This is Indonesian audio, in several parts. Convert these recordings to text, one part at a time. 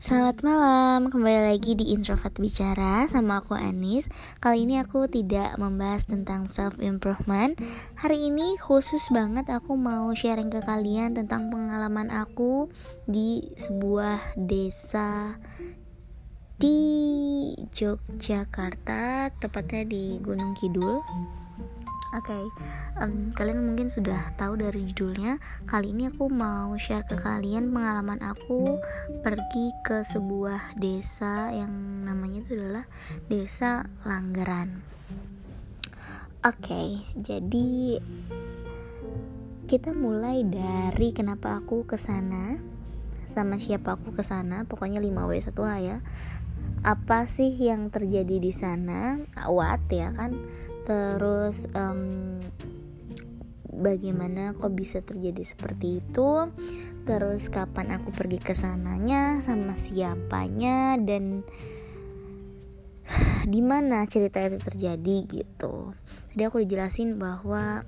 Selamat malam, kembali lagi di Introvert Bicara sama aku Anis. Kali ini aku tidak membahas tentang self-improvement. Hari ini khusus banget aku mau sharing ke kalian tentang pengalaman aku di sebuah desa di Yogyakarta Tepatnya di Gunung Kidul Oke, okay, um, kalian mungkin sudah tahu dari judulnya. Kali ini aku mau share ke kalian pengalaman aku pergi ke sebuah desa yang namanya itu adalah Desa Langgaran. Oke, okay, jadi kita mulai dari kenapa aku ke sana sama siapa aku ke sana, pokoknya 5W1H ya. Apa sih yang terjadi di sana? What ya kan? Terus um, bagaimana kok bisa terjadi seperti itu? Terus kapan aku pergi ke sananya sama siapanya dan di mana cerita itu terjadi gitu. Tadi aku dijelasin bahwa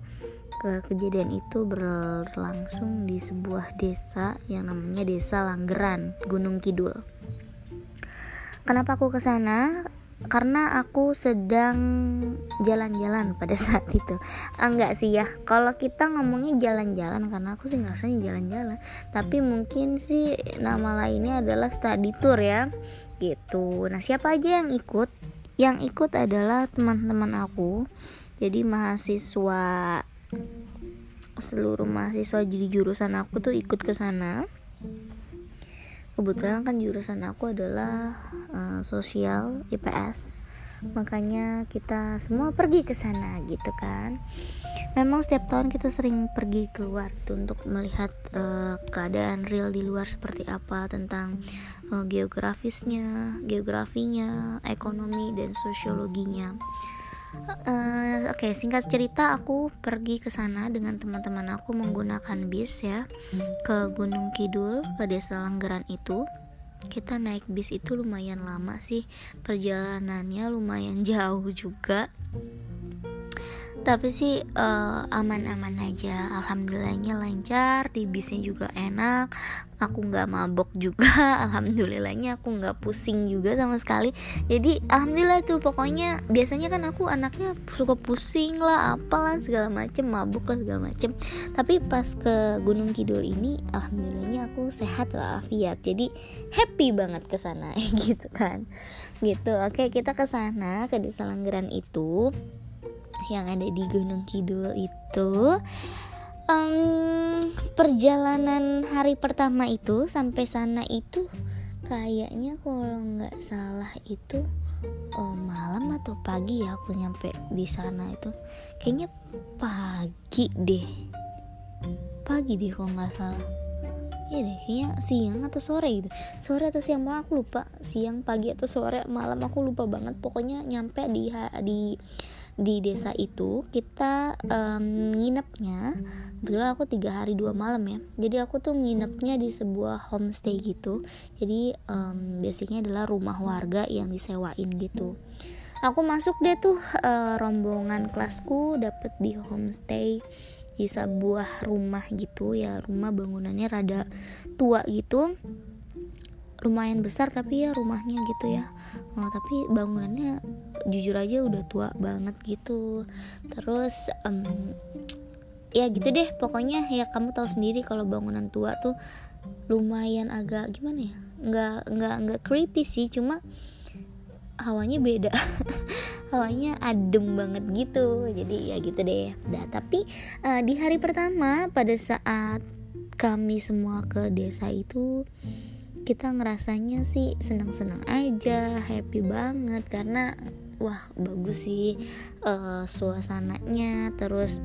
ke kejadian itu berlangsung di sebuah desa yang namanya desa Langgeran Gunung Kidul. Kenapa aku ke sana karena aku sedang jalan-jalan pada saat itu. Enggak sih ya kalau kita ngomongnya jalan-jalan karena aku sih ngerasanya jalan-jalan tapi mungkin sih nama lainnya adalah study tour ya gitu. Nah siapa aja yang ikut? Yang ikut adalah teman-teman aku jadi mahasiswa seluruh mahasiswa jadi jurusan aku tuh ikut ke sana kebetulan kan jurusan aku adalah uh, sosial IPS makanya kita semua pergi ke sana gitu kan. Memang setiap tahun kita sering pergi keluar tuh untuk melihat uh, keadaan real di luar seperti apa tentang uh, geografisnya geografinya ekonomi dan sosiologinya Oke, okay, singkat cerita aku pergi ke sana dengan teman-teman aku menggunakan bis ya ke Gunung Kidul ke Desa Langgaran itu. Kita naik bis itu lumayan lama sih, perjalanannya lumayan jauh juga tapi sih eh, aman-aman aja. Alhamdulillahnya lancar di bisnya juga enak. Aku nggak mabok juga. Alhamdulillahnya aku nggak pusing juga sama sekali. Jadi alhamdulillah tuh. Pokoknya biasanya kan aku anaknya suka pusing lah apalah segala macem mabuk lah segala macem. Tapi pas ke Gunung Kidul ini alhamdulillahnya aku sehat lah afiat jadi happy banget ke sana. Gitu kan? Gitu. Oke kita ke sana ke desa Langgeran itu yang ada di Gunung Kidul itu um, perjalanan hari pertama itu sampai sana itu kayaknya kalau nggak salah itu oh, malam atau pagi ya aku nyampe di sana itu. Kayaknya pagi deh. Pagi deh kalau nggak salah. Ya deh kayaknya siang atau sore gitu. Sore atau siang malam aku lupa. Siang pagi atau sore malam aku lupa banget. Pokoknya nyampe di di di desa itu kita um, nginepnya kebetulan aku tiga hari dua malam ya. Jadi aku tuh nginepnya di sebuah homestay gitu. Jadi um, basicnya adalah rumah warga yang disewain gitu. Aku masuk deh tuh uh, rombongan kelasku dapet di homestay di sebuah rumah gitu ya. Rumah bangunannya rada tua gitu. Lumayan besar tapi ya rumahnya gitu ya. Oh, tapi bangunannya jujur aja udah tua banget gitu. Terus um, ya gitu deh pokoknya ya kamu tahu sendiri kalau bangunan tua tuh lumayan agak gimana ya nggak nggak nggak creepy sih cuma hawanya beda. Hawanya adem banget gitu jadi ya gitu deh. Nah tapi uh, di hari pertama pada saat kami semua ke desa itu kita ngerasanya sih senang-senang aja happy banget karena wah bagus sih uh, suasananya terus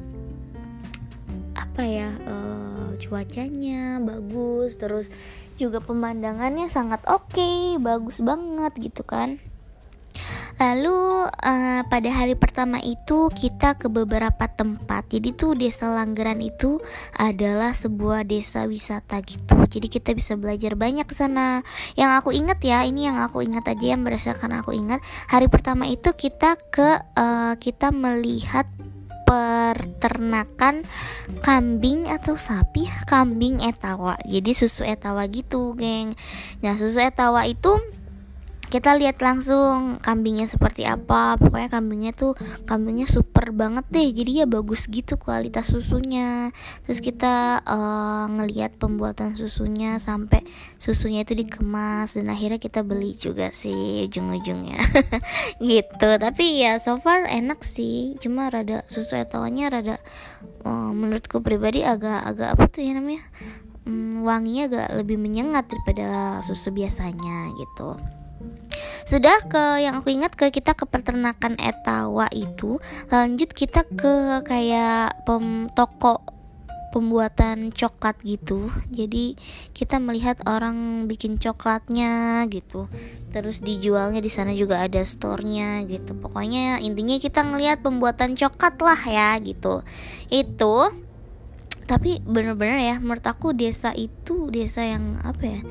apa ya uh, cuacanya bagus terus juga pemandangannya sangat oke okay, bagus banget gitu kan Lalu uh, pada hari pertama itu kita ke beberapa tempat. Jadi tuh desa Langgeran itu adalah sebuah desa wisata gitu. Jadi kita bisa belajar banyak ke sana. Yang aku ingat ya, ini yang aku ingat aja yang berdasarkan aku ingat. Hari pertama itu kita ke uh, kita melihat peternakan kambing atau sapi kambing etawa jadi susu etawa gitu geng nah susu etawa itu kita lihat langsung kambingnya seperti apa. Pokoknya kambingnya tuh kambingnya super banget deh. Jadi ya bagus gitu kualitas susunya. Terus kita uh, ngelihat pembuatan susunya sampai susunya itu dikemas. Dan akhirnya kita beli juga sih ujung-ujungnya. Gitu. Tapi ya so far enak sih. Cuma rada susu etawanya rada uh, menurutku pribadi agak agak apa tuh ya namanya? Um, wanginya agak lebih menyengat daripada susu biasanya gitu sudah ke yang aku ingat ke kita ke peternakan etawa itu lanjut kita ke kayak pem toko pembuatan coklat gitu. Jadi kita melihat orang bikin coklatnya gitu. Terus dijualnya di sana juga ada store-nya gitu. Pokoknya intinya kita ngelihat pembuatan coklat lah ya gitu. Itu tapi bener-bener ya menurut aku desa itu desa yang apa ya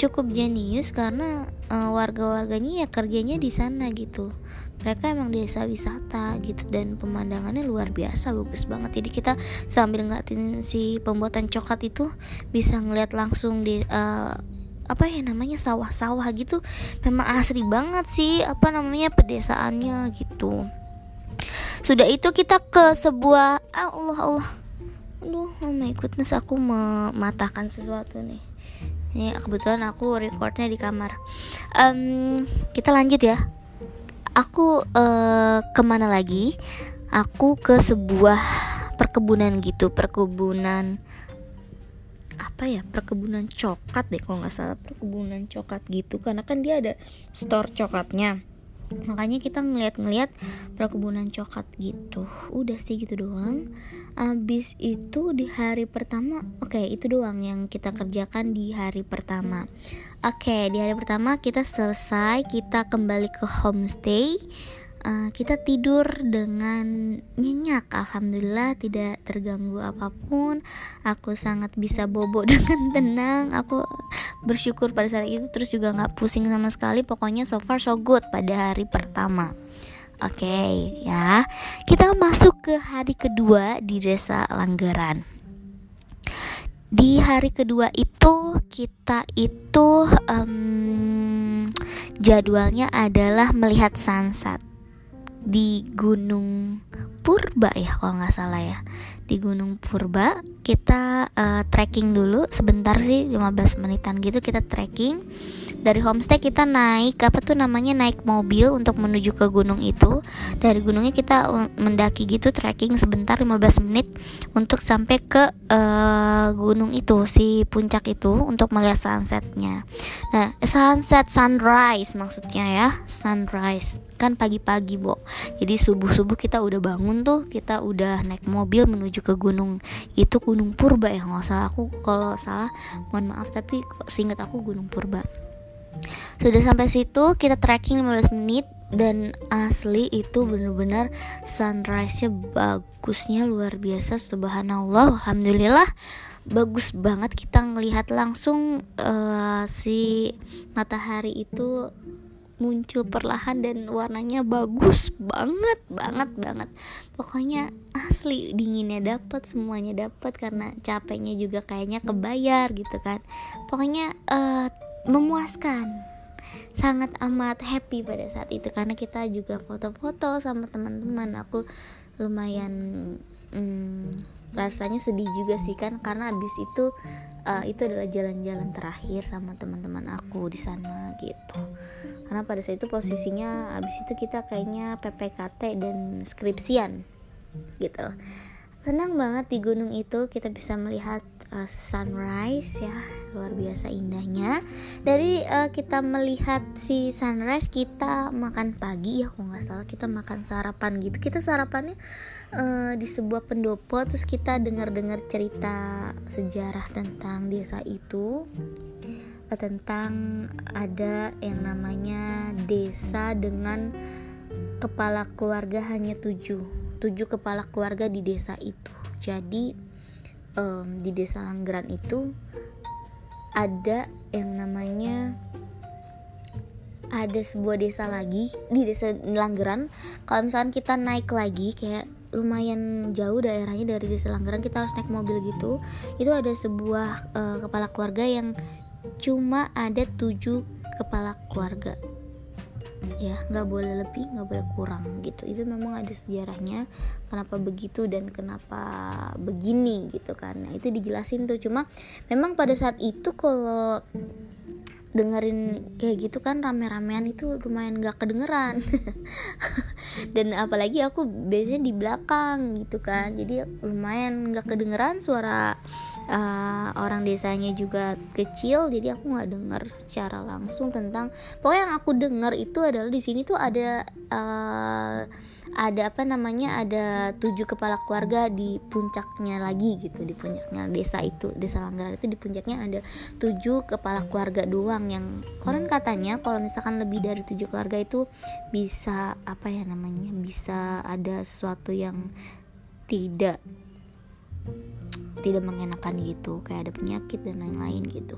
cukup jenius karena uh, warga-warganya ya kerjanya di sana gitu. Mereka emang desa wisata gitu dan pemandangannya luar biasa bagus banget. Jadi kita sambil ngeliatin si pembuatan coklat itu bisa ngeliat langsung di uh, apa ya namanya sawah-sawah gitu. Memang asri banget sih apa namanya pedesaannya gitu. Sudah itu kita ke sebuah ah, Allah Allah aduh oh my goodness aku mematahkan sesuatu nih. Ini kebetulan aku recordnya di kamar. Um, kita lanjut ya. Aku uh, ke mana lagi? Aku ke sebuah perkebunan gitu perkebunan apa ya perkebunan coklat deh kalau nggak salah perkebunan coklat gitu. Karena kan dia ada store coklatnya makanya kita ngeliat-ngeliat perkebunan coklat gitu. Udah sih gitu doang. Abis itu di hari pertama oke okay, itu doang yang kita kerjakan di hari pertama. Oke okay, di hari pertama kita selesai kita kembali ke homestay uh, kita tidur dengan nyenyak alhamdulillah tidak terganggu apa pun. Aku sangat bisa bobo dengan tenang. Aku bersyukur pada saat itu terus juga nggak pusing sama sekali. Pokoknya so far so good pada hari pertama. Oke okay, ya. Kita masuk ke hari kedua di desa Langgeran Di hari kedua itu Kita itu um, Jadwalnya adalah melihat sunset di Gunung Purba ya kalau nggak salah ya. Di Gunung Purba kita uh, trekking dulu. Sebentar sih 15 menitan gitu kita trekking dari homestay kita naik apa tuh namanya naik mobil untuk menuju ke gunung itu. Dari gunungnya kita mendaki gitu trekking sebentar 15 menit untuk sampai ke uh, gunung itu si puncak itu untuk melihat sunsetnya. Nah sunset sunrise maksudnya ya sunrise. Kan pagi-pagi bo. Jadi subuh-subuh kita udah bangun tuh kita udah naik mobil menuju ke gunung itu gunung purba ya nggak salah. Aku kalau salah mohon maaf tapi seingat aku gunung purba sudah sampai situ kita trekking 15 menit dan asli itu bener-bener sunrise-nya bagusnya luar biasa subhanallah alhamdulillah. Bagus banget kita ngelihat langsung uh, si matahari itu muncul perlahan dan warnanya bagus banget banget banget. Pokoknya asli dinginnya dapat semuanya dapat karena capeknya juga kayaknya kebayar gitu kan. Pokoknya uh, memuaskan. Sangat amat happy pada saat itu karena kita juga foto-foto sama teman-teman. Aku lumayan hmm, rasanya sedih juga sih kan? Karena abis itu uh, itu adalah jalan-jalan terakhir sama teman-teman aku di sana gitu. Karena pada saat itu posisinya abis itu kita kayaknya PPKT dan skripsian gitu senang banget di gunung itu kita bisa melihat uh, sunrise ya luar biasa indahnya. Dari uh, kita melihat si sunrise kita makan pagi ya kalau nggak salah kita makan sarapan gitu. Kita sarapannya uh, di sebuah pendopo terus kita dengar-dengar cerita sejarah tentang desa itu uh, tentang ada yang namanya desa dengan kepala keluarga hanya tujuh tujuh kepala keluarga di desa itu. Jadi um, di desa Langgeran itu ada yang namanya ada sebuah desa lagi di desa Langgeran. Kalau misalkan kita naik lagi kayak lumayan jauh daerahnya dari desa Langgaran kita harus naik mobil gitu. Itu ada sebuah uh, kepala keluarga yang cuma ada tujuh kepala keluarga ya nggak boleh lebih nggak boleh kurang gitu. Itu memang ada sejarahnya kenapa begitu dan kenapa begini gitu kan. Nah, itu dijelasin tuh. Cuma memang pada saat itu kalau dengerin kayak gitu kan rame-ramean itu lumayan gak kedengeran. Dan apalagi aku biasanya di belakang gitu kan. Jadi lumayan gak kedengeran suara uh, orang desanya juga kecil jadi aku nggak dengar secara langsung tentang pokoknya yang aku dengar itu adalah di sini tuh ada uh, ada apa namanya ada tujuh kepala keluarga di puncaknya lagi gitu di puncaknya desa itu desa Langgaran itu di puncaknya ada tujuh kepala keluarga doang yang konon katanya kalau misalkan lebih dari tujuh keluarga itu bisa apa ya namanya bisa ada sesuatu yang tidak tidak mengenakan gitu kayak ada penyakit dan lain-lain gitu.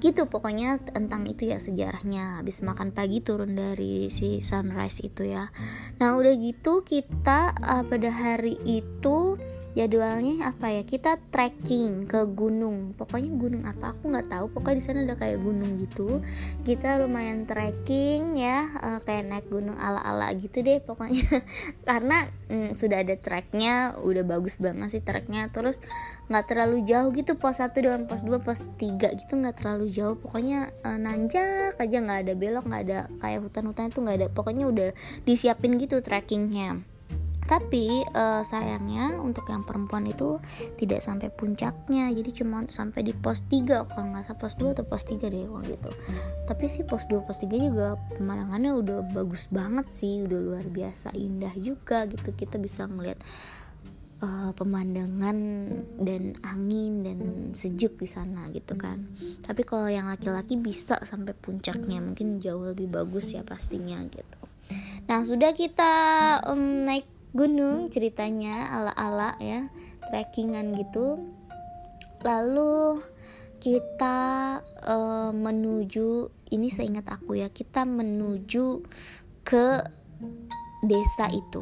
Gitu pokoknya tentang itu ya sejarahnya. Habis makan pagi turun dari si sunrise itu ya. Nah udah gitu kita uh, pada hari itu jadwalnya apa ya? Kita trekking ke gunung. Pokoknya gunung apa? Aku nggak tahu. Pokoknya di sana ada kayak gunung gitu. Kita lumayan trekking ya uh, kayak naik gunung ala ala gitu deh pokoknya. Karena mm, sudah ada treknya udah bagus banget sih treknya. Terus nggak terlalu jauh gitu pos satu dengan pos dua pos tiga gitu nggak terlalu jauh. Pokoknya uh, nanjak aja nggak ada belok nggak ada kayak hutan-hutan itu nggak ada. Pokoknya udah disiapin gitu trekkingnya tapi uh, sayangnya untuk yang perempuan itu tidak sampai puncaknya jadi cuma sampai di pos 3 kalau nggak salah pos 2 atau pos 3 deh waktu gitu tapi sih pos 2 pos 3 juga pemandangannya udah bagus banget sih udah luar biasa indah juga gitu kita bisa ngeliat uh, pemandangan dan angin dan sejuk di sana gitu kan. Tapi kalau yang laki-laki bisa sampai puncaknya mungkin jauh lebih bagus ya pastinya gitu. Nah sudah kita um, naik gunung ceritanya ala-ala ya trekkingan gitu. Lalu kita uh, menuju ini seingat aku ya kita menuju ke desa itu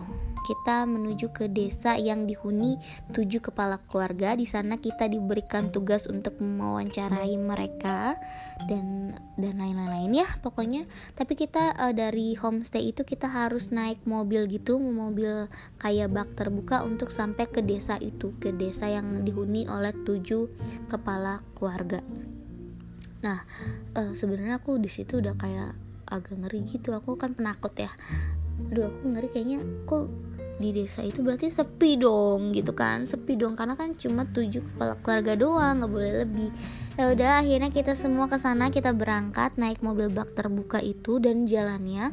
kita menuju ke desa yang dihuni tujuh kepala keluarga. Di sana kita diberikan tugas untuk mewawancarai mereka dan dan lain-lain ya pokoknya. Tapi kita uh, dari homestay itu kita harus naik mobil gitu, mobil kayak bak terbuka untuk sampai ke desa itu, ke desa yang dihuni oleh tujuh kepala keluarga. Nah, uh, sebenarnya aku di situ udah kayak agak ngeri gitu. Aku kan penakut ya. Aduh, aku ngeri kayaknya. Kok di desa itu berarti sepi dong gitu kan? Sepi dong karena kan cuma tujuh kepala keluarga doang nggak boleh lebih. Ya udah akhirnya kita semua ke sana kita berangkat naik mobil bak terbuka itu dan jalannya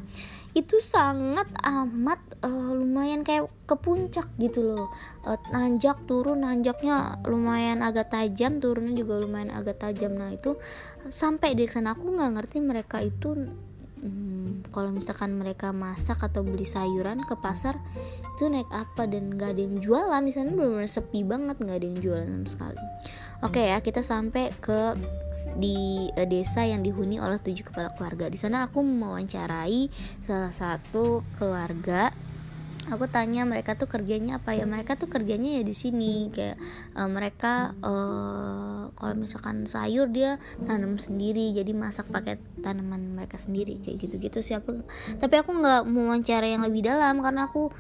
itu sangat amat uh, lumayan kayak ke puncak gitu loh. Uh, nanjak turun nanjaknya lumayan agak tajam turunnya juga lumayan agak tajam. Nah itu sampai di sana. Aku nggak ngerti mereka itu hmm, kalau misalkan mereka masak atau beli sayuran ke pasar itu naik apa? Dan gak ada yang jualan. Di sana benar-benar sepi banget nggak ada yang jualan sama sekali. Oke ya kita sampai ke di uh, desa yang dihuni oleh tujuh kepala keluarga. Di sana aku mewawancarai salah satu keluarga aku tanya mereka tuh kerjanya apa ya? Mereka tuh kerjanya ya di sini. Kayak uh, mereka uh, kalau misalkan sayur dia tanam sendiri. Jadi masak pakai tanaman mereka sendiri. Kayak gitu-gitu sih aku. Tapi aku nggak mau wawancara yang lebih dalam karena aku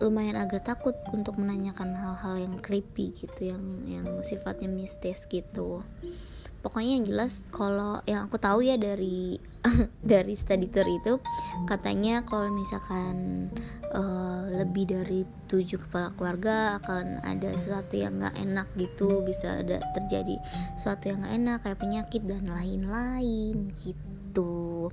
lumayan agak takut untuk menanyakan hal-hal yang creepy gitu yang yang sifatnya mistis gitu pokoknya yang jelas kalau yang aku tahu ya dari dari study tour itu katanya kalau misalkan uh, lebih dari tujuh kepala keluarga akan ada sesuatu yang nggak enak gitu bisa ada terjadi sesuatu yang nggak enak kayak penyakit dan lain-lain gitu.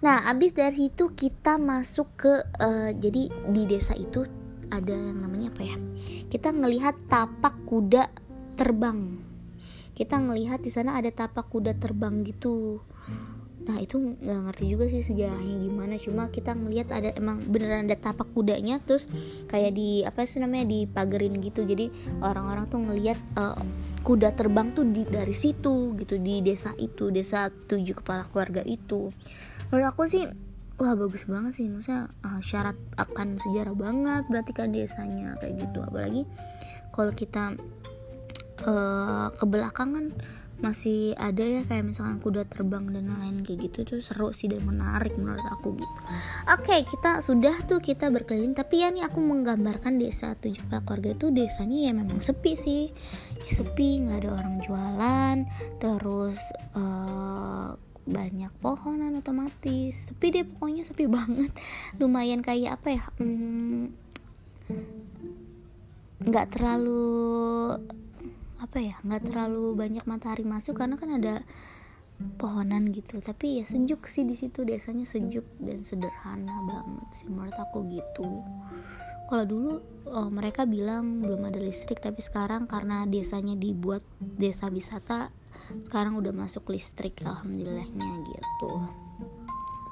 Nah abis dari itu kita masuk ke uh, jadi di desa itu ada yang namanya apa ya? Kita ngelihat tapak kuda terbang kita ngelihat di sana ada tapak kuda terbang gitu. Nah itu nggak ngerti juga sih sejarahnya gimana. Cuma kita ngelihat ada emang beneran ada tapak kudanya terus kayak di apa sih namanya di pagerin gitu. Jadi orang-orang tuh ngelihat uh, kuda terbang tuh di dari situ gitu di desa itu desa tujuh kepala keluarga itu. Menurut aku sih wah bagus banget sih. Maksudnya uh, syarat akan sejarah banget berarti kan desanya kayak gitu. Apalagi kalau kita uh, ke belakang kan masih ada ya kayak misalkan kuda terbang dan lain-lain kayak gitu tuh seru sih dan menarik menurut aku gitu. Oke okay, kita sudah tuh kita berkeliling. Tapi ya nih aku menggambarkan desa tujuh keluarga itu desanya ya memang sepi sih. Ya, sepi nggak ada orang jualan. Terus uh, banyak pohonan otomatis. Sepi deh pokoknya sepi banget. Lumayan kayak apa ya hmm, nggak terlalu apa ya nggak terlalu banyak matahari masuk karena kan ada pohonan gitu. Tapi ya sejuk sih di situ desanya sejuk dan sederhana banget sih menurut aku gitu. Kalau dulu oh, mereka bilang belum ada listrik tapi sekarang karena desanya dibuat desa wisata sekarang udah masuk listrik alhamdulillahnya gitu.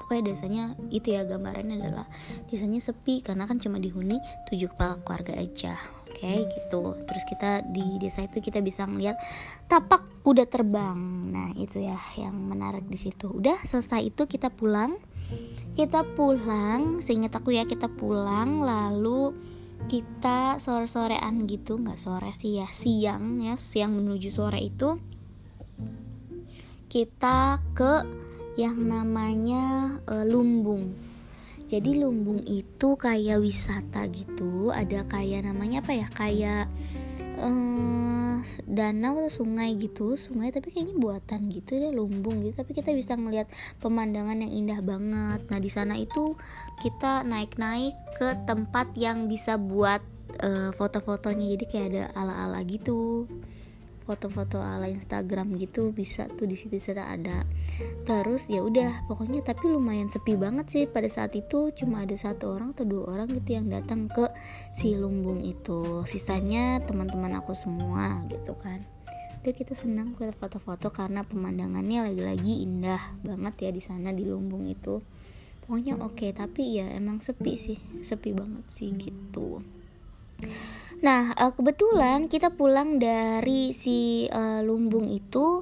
Pokoknya desanya itu ya gambarannya adalah desanya sepi karena kan cuma dihuni tujuh kepala keluarga aja okay, gitu. Terus kita di desa itu kita bisa ngeliat tapak kuda terbang. Nah itu ya yang menarik di situ. Udah selesai itu kita pulang. Kita pulang seingat aku ya kita pulang lalu kita sore-sorean gitu. Nggak sore sih ya siang ya siang menuju sore itu. Kita ke yang namanya e, Lumbung. Jadi Lumbung itu kayak wisata gitu, ada kayak namanya apa ya? Kayak e, danau atau sungai gitu, sungai tapi kayaknya buatan gitu deh Lumbung gitu. Tapi kita bisa melihat pemandangan yang indah banget. Nah di sana itu kita naik-naik ke tempat yang bisa buat e, foto-fotonya, jadi kayak ada ala-ala gitu foto-foto ala Instagram gitu bisa tuh di situ sudah ada. Terus ya udah pokoknya tapi lumayan sepi banget sih pada saat itu. Cuma ada satu orang atau dua orang gitu yang datang ke si lumbung itu. Sisanya teman-teman aku semua gitu kan. Udah kita senang foto-foto karena pemandangannya lagi-lagi indah banget ya di sana di lumbung itu. Pokoknya oke okay, tapi ya emang sepi sih. Sepi banget sih gitu Nah, uh, kebetulan kita pulang dari si uh, Lumbung itu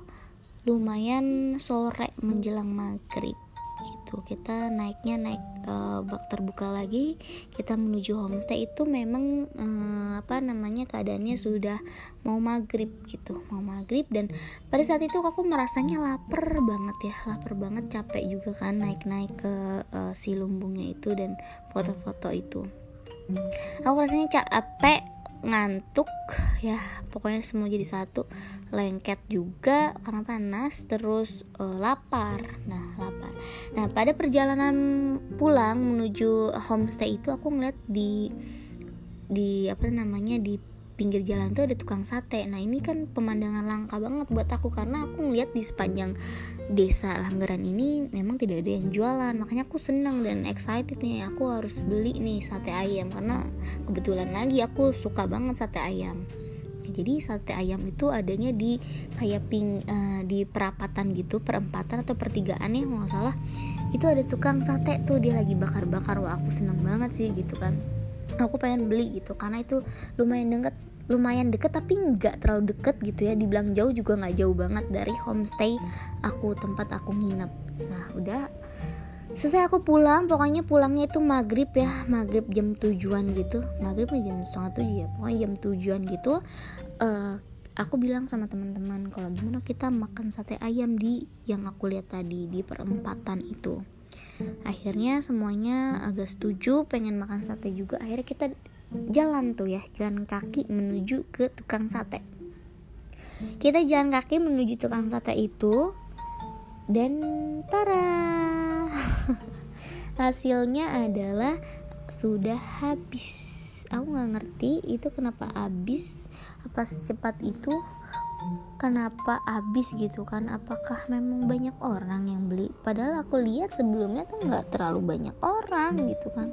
lumayan sore menjelang maghrib gitu. Kita naiknya naik uh, bak terbuka lagi, kita menuju homestay itu memang uh, apa namanya keadaannya sudah mau maghrib gitu, mau maghrib dan pada saat itu aku merasanya lapar banget ya, lapar banget, capek juga kan naik-naik ke uh, si lumbungnya itu dan foto-foto itu. Aku rasanya capek ngantuk ya pokoknya semua jadi satu. Lengket juga karena panas terus uh, lapar. Nah lapar. Nah pada perjalanan pulang menuju homestay itu aku ngeliat di di apa namanya di pinggir jalan tuh ada tukang sate. Nah ini kan pemandangan langka banget buat aku karena aku ngeliat di sepanjang desa Langgaran ini memang tidak ada yang jualan. Makanya aku senang dan excited nih aku harus beli nih sate ayam karena kebetulan lagi aku suka banget sate ayam. Jadi sate ayam itu adanya di kayak ping uh, di perapatan gitu perempatan atau pertigaan ya nggak salah. Itu ada tukang sate tuh dia lagi bakar-bakar. Wah aku seneng banget sih gitu kan aku pengen beli gitu. Karena itu lumayan deket lumayan deket tapi nggak terlalu deket gitu ya. Dibilang jauh juga nggak jauh banget dari homestay aku tempat aku nginep. Nah udah. Selesai aku pulang pokoknya pulangnya itu maghrib ya. Maghrib jam tujuan gitu. Maghrib jam setengah tujuh ya. Pokoknya jam tujuan gitu. Uh, aku bilang sama teman-teman kalau gimana kita makan sate ayam di yang aku lihat tadi di perempatan itu akhirnya semuanya agak setuju pengen makan sate juga. Akhirnya kita jalan tuh ya jalan kaki menuju ke tukang sate. Kita jalan kaki menuju tukang sate itu dan tara! Hasilnya adalah sudah habis. Aku nggak ngerti itu kenapa habis apa secepat itu kenapa habis gitu kan? Apakah memang banyak orang yang beli? Padahal aku lihat sebelumnya tuh nggak terlalu banyak orang gitu kan.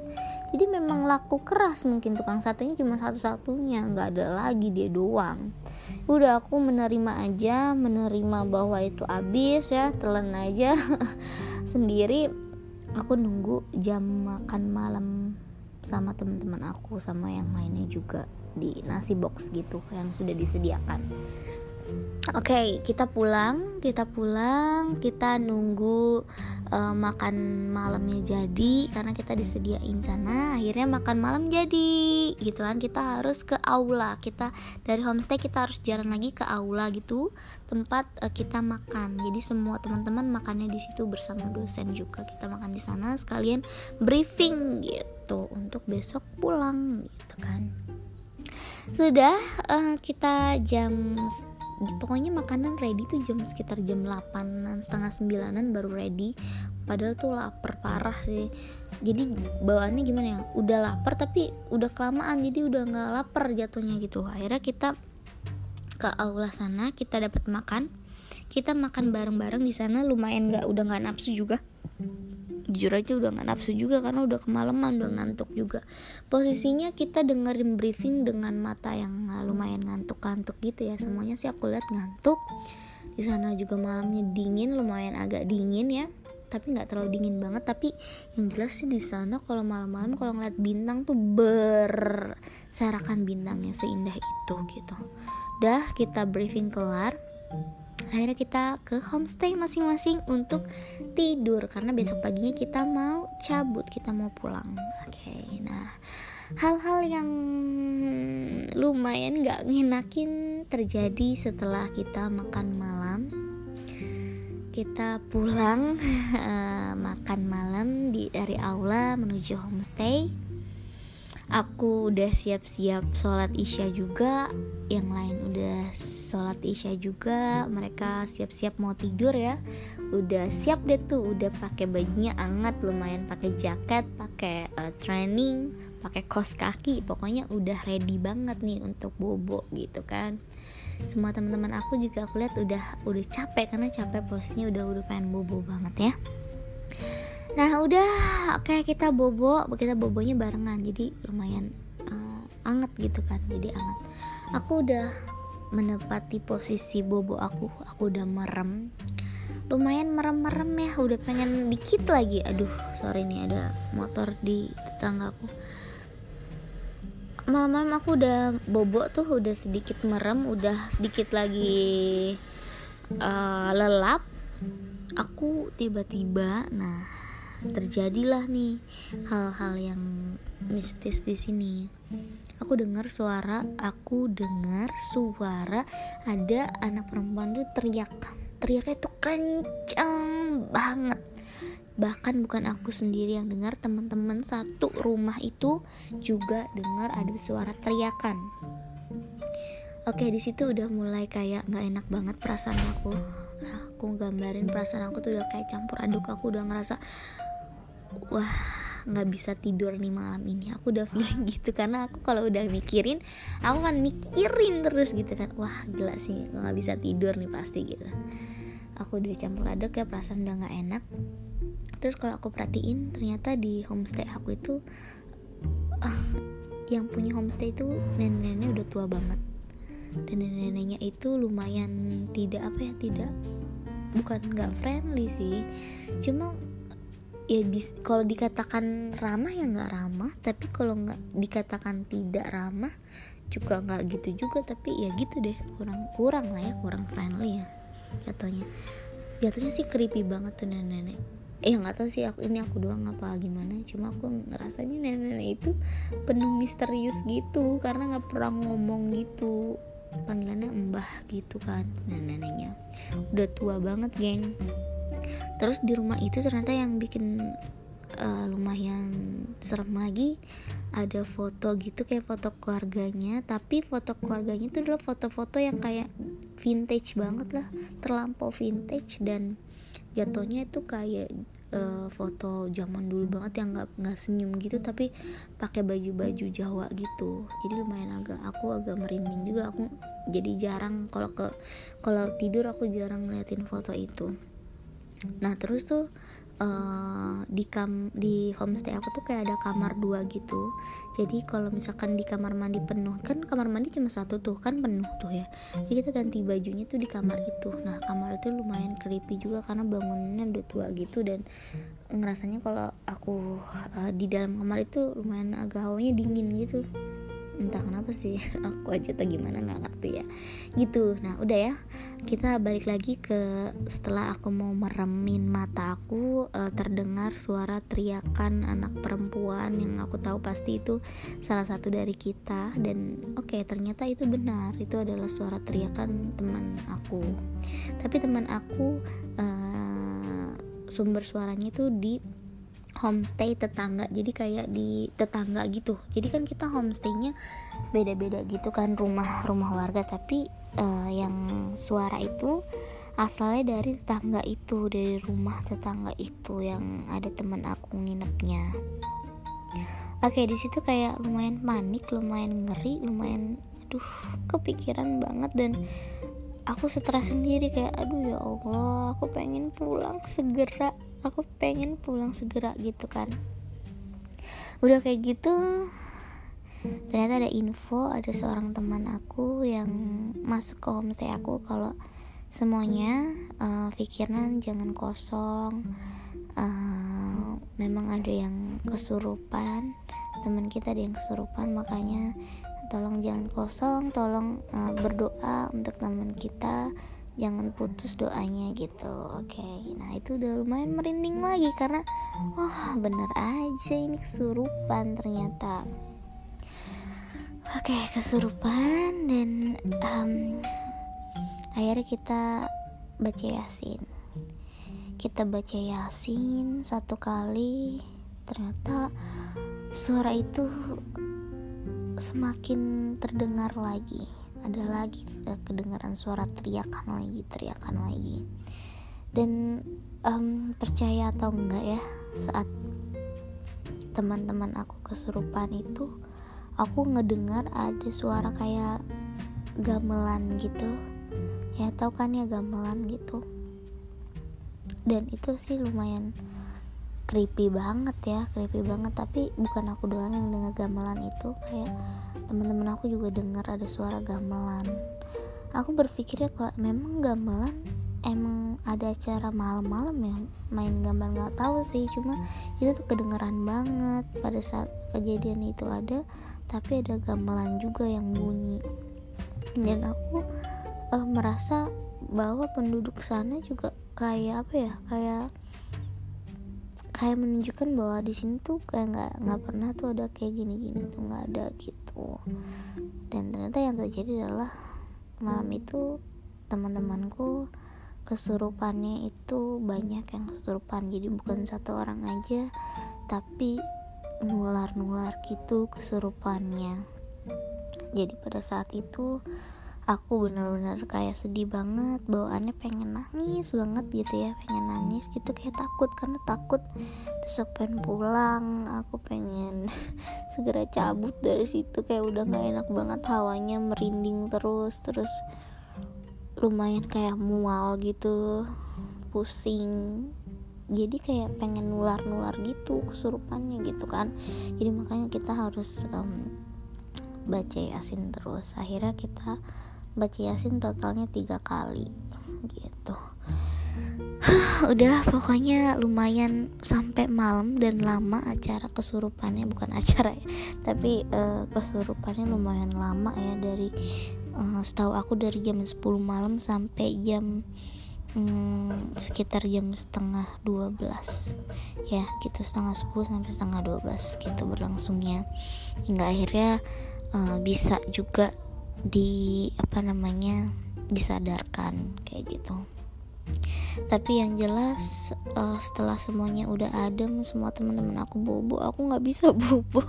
Jadi memang laku keras mungkin tukang satenya cuma satu-satunya nggak ada lagi dia doang. Udah aku menerima aja menerima bahwa itu habis ya telan aja sendiri. Aku nunggu jam makan malam sama teman-teman aku sama yang lainnya juga di nasi box gitu yang sudah disediakan Oke, okay, kita pulang, kita pulang, kita nunggu uh, makan malamnya jadi karena kita disediain sana. Akhirnya makan malam jadi, gitu kan? Kita harus ke aula. Kita dari homestay kita harus jalan lagi ke aula gitu, tempat uh, kita makan. Jadi semua teman-teman makannya di situ bersama dosen juga. Kita makan di sana sekalian briefing gitu untuk besok pulang, gitu kan? Sudah uh, kita jam pokoknya makanan ready tuh jam sekitar jam 8 setengah sembilanan baru ready. Padahal tuh lapar parah sih. Jadi bawaannya gimana ya? Udah lapar tapi udah kelamaan jadi udah nggak lapar jatuhnya gitu. Akhirnya kita ke aula sana kita dapat makan. Kita makan bareng-bareng di sana lumayan nggak udah nggak nafsu juga jujur aja udah gak nafsu juga karena udah kemalaman udah ngantuk juga. Posisinya kita dengerin briefing dengan mata yang uh, lumayan ngantuk-ngantuk gitu ya. Semuanya sih aku lihat ngantuk. Di sana juga malamnya dingin lumayan agak dingin ya. Tapi nggak terlalu dingin banget. Tapi yang jelas sih di sana kalau malam-malam kalau ngeliat bintang tuh berserakan bintangnya seindah itu gitu. Dah kita briefing kelar akhirnya kita ke homestay masing-masing untuk tidur. Karena besok paginya kita mau cabut kita mau pulang. Oke okay, nah hal-hal yang lumayan gak ngenakin terjadi setelah kita makan malam. Kita pulang makan malam di dari aula menuju homestay aku udah siap-siap sholat isya juga yang lain udah sholat isya juga. Mereka siap-siap mau tidur ya. Udah siap deh tuh udah pakai bajunya anget lumayan pakai jaket pakai uh, training pakai kos kaki. Pokoknya udah ready banget nih untuk bobo gitu kan. Semua teman-teman aku juga aku lihat udah udah capek karena capek posnya udah udah pengen bobo banget ya nah udah. Kayak kita bobo. Kita bobonya barengan jadi lumayan uh, anget gitu kan jadi anget. Aku udah menepati posisi bobo aku. Aku udah merem. Lumayan merem-merem ya. Udah pengen dikit lagi. Aduh sorry nih ada motor di tetangga aku. Malam-malam aku udah bobo tuh udah sedikit merem udah sedikit lagi uh, lelap. Aku tiba-tiba nah terjadilah nih hal-hal yang mistis di sini. Aku dengar suara, aku dengar suara ada anak perempuan tuh teriak. Teriaknya tuh kencang banget. Bahkan bukan aku sendiri yang dengar, teman-teman satu rumah itu juga dengar ada suara teriakan. Oke, di situ udah mulai kayak nggak enak banget perasaan aku. Aku gambarin perasaan aku tuh udah kayak campur aduk. Aku udah ngerasa wah nggak bisa tidur nih malam ini. Aku udah feeling gitu karena aku kalau udah mikirin aku kan mikirin terus gitu kan. Wah gila sih nggak bisa tidur nih pasti gitu. Aku udah campur aduk ya perasaan udah nggak enak. Terus kalau aku perhatiin ternyata di homestay aku itu yang punya homestay itu nenek-neneknya udah tua banget. Dan nenek-neneknya itu lumayan tidak apa ya tidak bukan nggak friendly sih. Cuma ya kalau dikatakan ramah ya nggak ramah tapi kalau nggak dikatakan tidak ramah juga nggak gitu juga tapi ya gitu deh kurang kurang lah ya kurang friendly ya jatuhnya. Jatuhnya sih creepy banget tuh nenek-nenek. Eh nggak tahu sih aku ini aku doang apa gimana cuma aku ngerasanya nenek-nenek itu penuh misterius gitu karena nggak pernah ngomong gitu. Panggilannya mbah gitu kan nenek-neneknya. Udah tua banget geng terus di rumah itu ternyata yang bikin uh, lumayan serem lagi ada foto gitu kayak foto keluarganya. Tapi foto keluarganya itu adalah foto-foto yang kayak vintage banget lah terlampau vintage dan jatuhnya itu kayak uh, foto zaman dulu banget yang nggak nggak senyum gitu tapi pakai baju-baju Jawa gitu. Jadi lumayan agak aku agak merinding juga. Aku jadi jarang kalau ke kalau tidur aku jarang ngeliatin foto itu nah terus tuh uh, di kam di homestay aku tuh kayak ada kamar dua gitu. Jadi kalau misalkan di kamar mandi penuh kan kamar mandi cuma satu tuh kan penuh tuh ya. Jadi kita ganti bajunya tuh di kamar itu. Nah kamar itu lumayan creepy juga karena bangunannya udah tua gitu dan ngerasanya kalau aku uh, di dalam kamar itu lumayan agak hawanya dingin gitu entah kenapa sih aku aja atau gimana nggak ngerti ya. Gitu. Nah udah ya. Kita balik lagi ke setelah aku mau meremin mata aku uh, terdengar suara teriakan anak perempuan yang aku tahu pasti itu salah satu dari kita. Dan oke okay, ternyata itu benar. Itu adalah suara teriakan teman aku. Tapi teman aku uh, sumber suaranya itu di homestay tetangga. Jadi kayak di tetangga gitu. Jadi kan kita homestaynya beda-beda gitu kan rumah rumah warga. Tapi uh, yang suara itu asalnya dari tetangga itu dari rumah tetangga itu yang ada teman aku nginepnya. Oke di situ kayak lumayan panik lumayan ngeri lumayan aduh kepikiran banget. Dan aku stres sendiri kayak aduh ya Allah aku pengen pulang segera aku pengen pulang segera gitu kan. Udah kayak gitu ternyata ada info ada seorang teman aku yang masuk ke homestay aku kalau semuanya uh, pikiran jangan kosong. Uh, memang ada yang kesurupan teman kita ada yang kesurupan makanya tolong jangan kosong tolong uh, berdoa untuk teman kita jangan putus doanya gitu oke. Okay. nah itu udah lumayan merinding lagi karena wah oh, bener aja ini kesurupan ternyata. Oke okay, kesurupan dan um, akhirnya kita baca yasin. Kita baca yasin satu kali ternyata suara itu semakin terdengar lagi ada lagi uh, kedengaran suara teriakan lagi teriakan lagi. Dan um, percaya atau enggak ya saat teman-teman aku kesurupan itu aku ngedengar ada suara kayak gamelan gitu. Ya tau kan ya gamelan gitu. Dan itu sih lumayan creepy banget ya creepy banget. Tapi bukan aku doang yang dengar gamelan itu kayak teman-teman aku juga dengar ada suara gamelan. Aku berpikirnya kalau memang gamelan emang ada acara malam-malam ya main gamelan nggak tahu sih cuma itu tuh kedengeran banget. Pada saat kejadian itu ada tapi ada gamelan juga yang bunyi. Dan aku uh, merasa bahwa penduduk sana juga kayak apa ya kayak kayak menunjukkan bahwa di sini tuh kayak nggak nggak pernah tuh ada kayak gini-gini tuh nggak ada gitu. Dan ternyata yang terjadi adalah malam itu teman-temanku kesurupannya itu banyak yang kesurupan. Jadi bukan satu orang aja tapi nular-nular gitu kesurupannya. Jadi pada saat itu aku bener-bener kayak sedih banget bawaannya pengen nangis banget gitu ya pengen nangis gitu kayak takut karena takut terus aku pengen pulang aku pengen segera cabut dari situ kayak udah nggak enak banget hawanya merinding terus terus lumayan kayak mual gitu pusing. Jadi kayak pengen nular-nular gitu kesurupannya gitu kan. Jadi makanya kita harus um, baca yasin terus. Akhirnya kita baca yasin totalnya tiga kali gitu. Udah pokoknya lumayan sampai malam dan lama acara kesurupannya bukan acara ya tapi uh, kesurupannya lumayan lama ya dari uh, setahu aku dari jam 10 malam sampai jam um, sekitar jam setengah 12 ya gitu setengah 10 sampai setengah 12 gitu berlangsungnya. Hingga akhirnya uh, bisa juga di apa namanya disadarkan kayak gitu. Tapi yang jelas uh, setelah semuanya udah adem semua teman-teman aku bobo aku nggak bisa bobo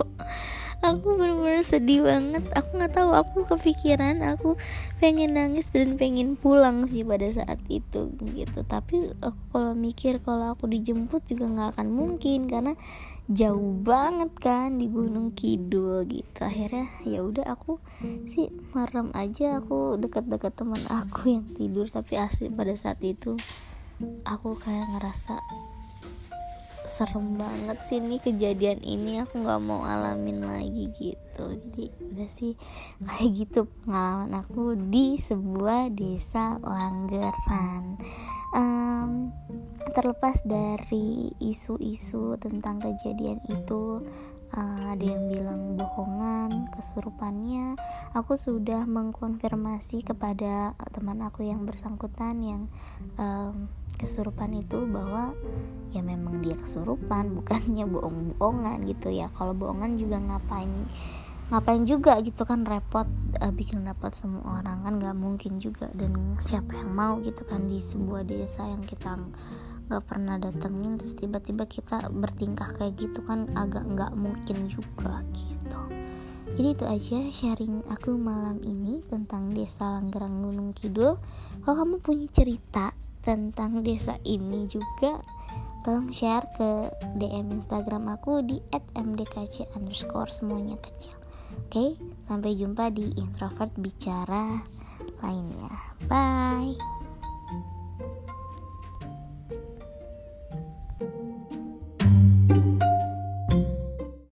aku bener-bener sedih banget. Aku nggak tahu aku kepikiran aku pengen nangis dan pengen pulang sih pada saat itu gitu. Tapi aku kalau mikir kalau aku dijemput juga nggak akan mungkin karena jauh banget kan di Gunung Kidul gitu. Akhirnya ya udah aku sih merem aja aku dekat-dekat teman aku yang tidur tapi asli pada saat itu aku kayak ngerasa serem banget sih ini kejadian ini aku nggak mau alamin lagi gitu. Jadi udah sih kayak gitu pengalaman aku di sebuah desa Langgeran um, terlepas dari isu-isu tentang kejadian itu uh, ada yang bilang bohongan kesurupannya aku sudah mengkonfirmasi kepada teman aku yang bersangkutan yang um, kesurupan itu bahwa ya memang dia kesurupan bukannya bohong-bohongan gitu ya. Kalau bohongan juga ngapain ngapain juga gitu kan repot uh, bikin repot semua orang kan nggak mungkin juga. Dan siapa yang mau gitu kan di sebuah desa yang kita nggak pernah datengin terus tiba-tiba kita bertingkah kayak gitu kan agak nggak mungkin juga gitu. Jadi itu aja sharing aku malam ini tentang desa Langgarang Gunung Kidul. Kalau kamu punya cerita tentang desa ini juga tolong share ke DM Instagram aku di @mdkc underscore semuanya kecil Oke, sampai jumpa di introvert bicara lainnya. Bye.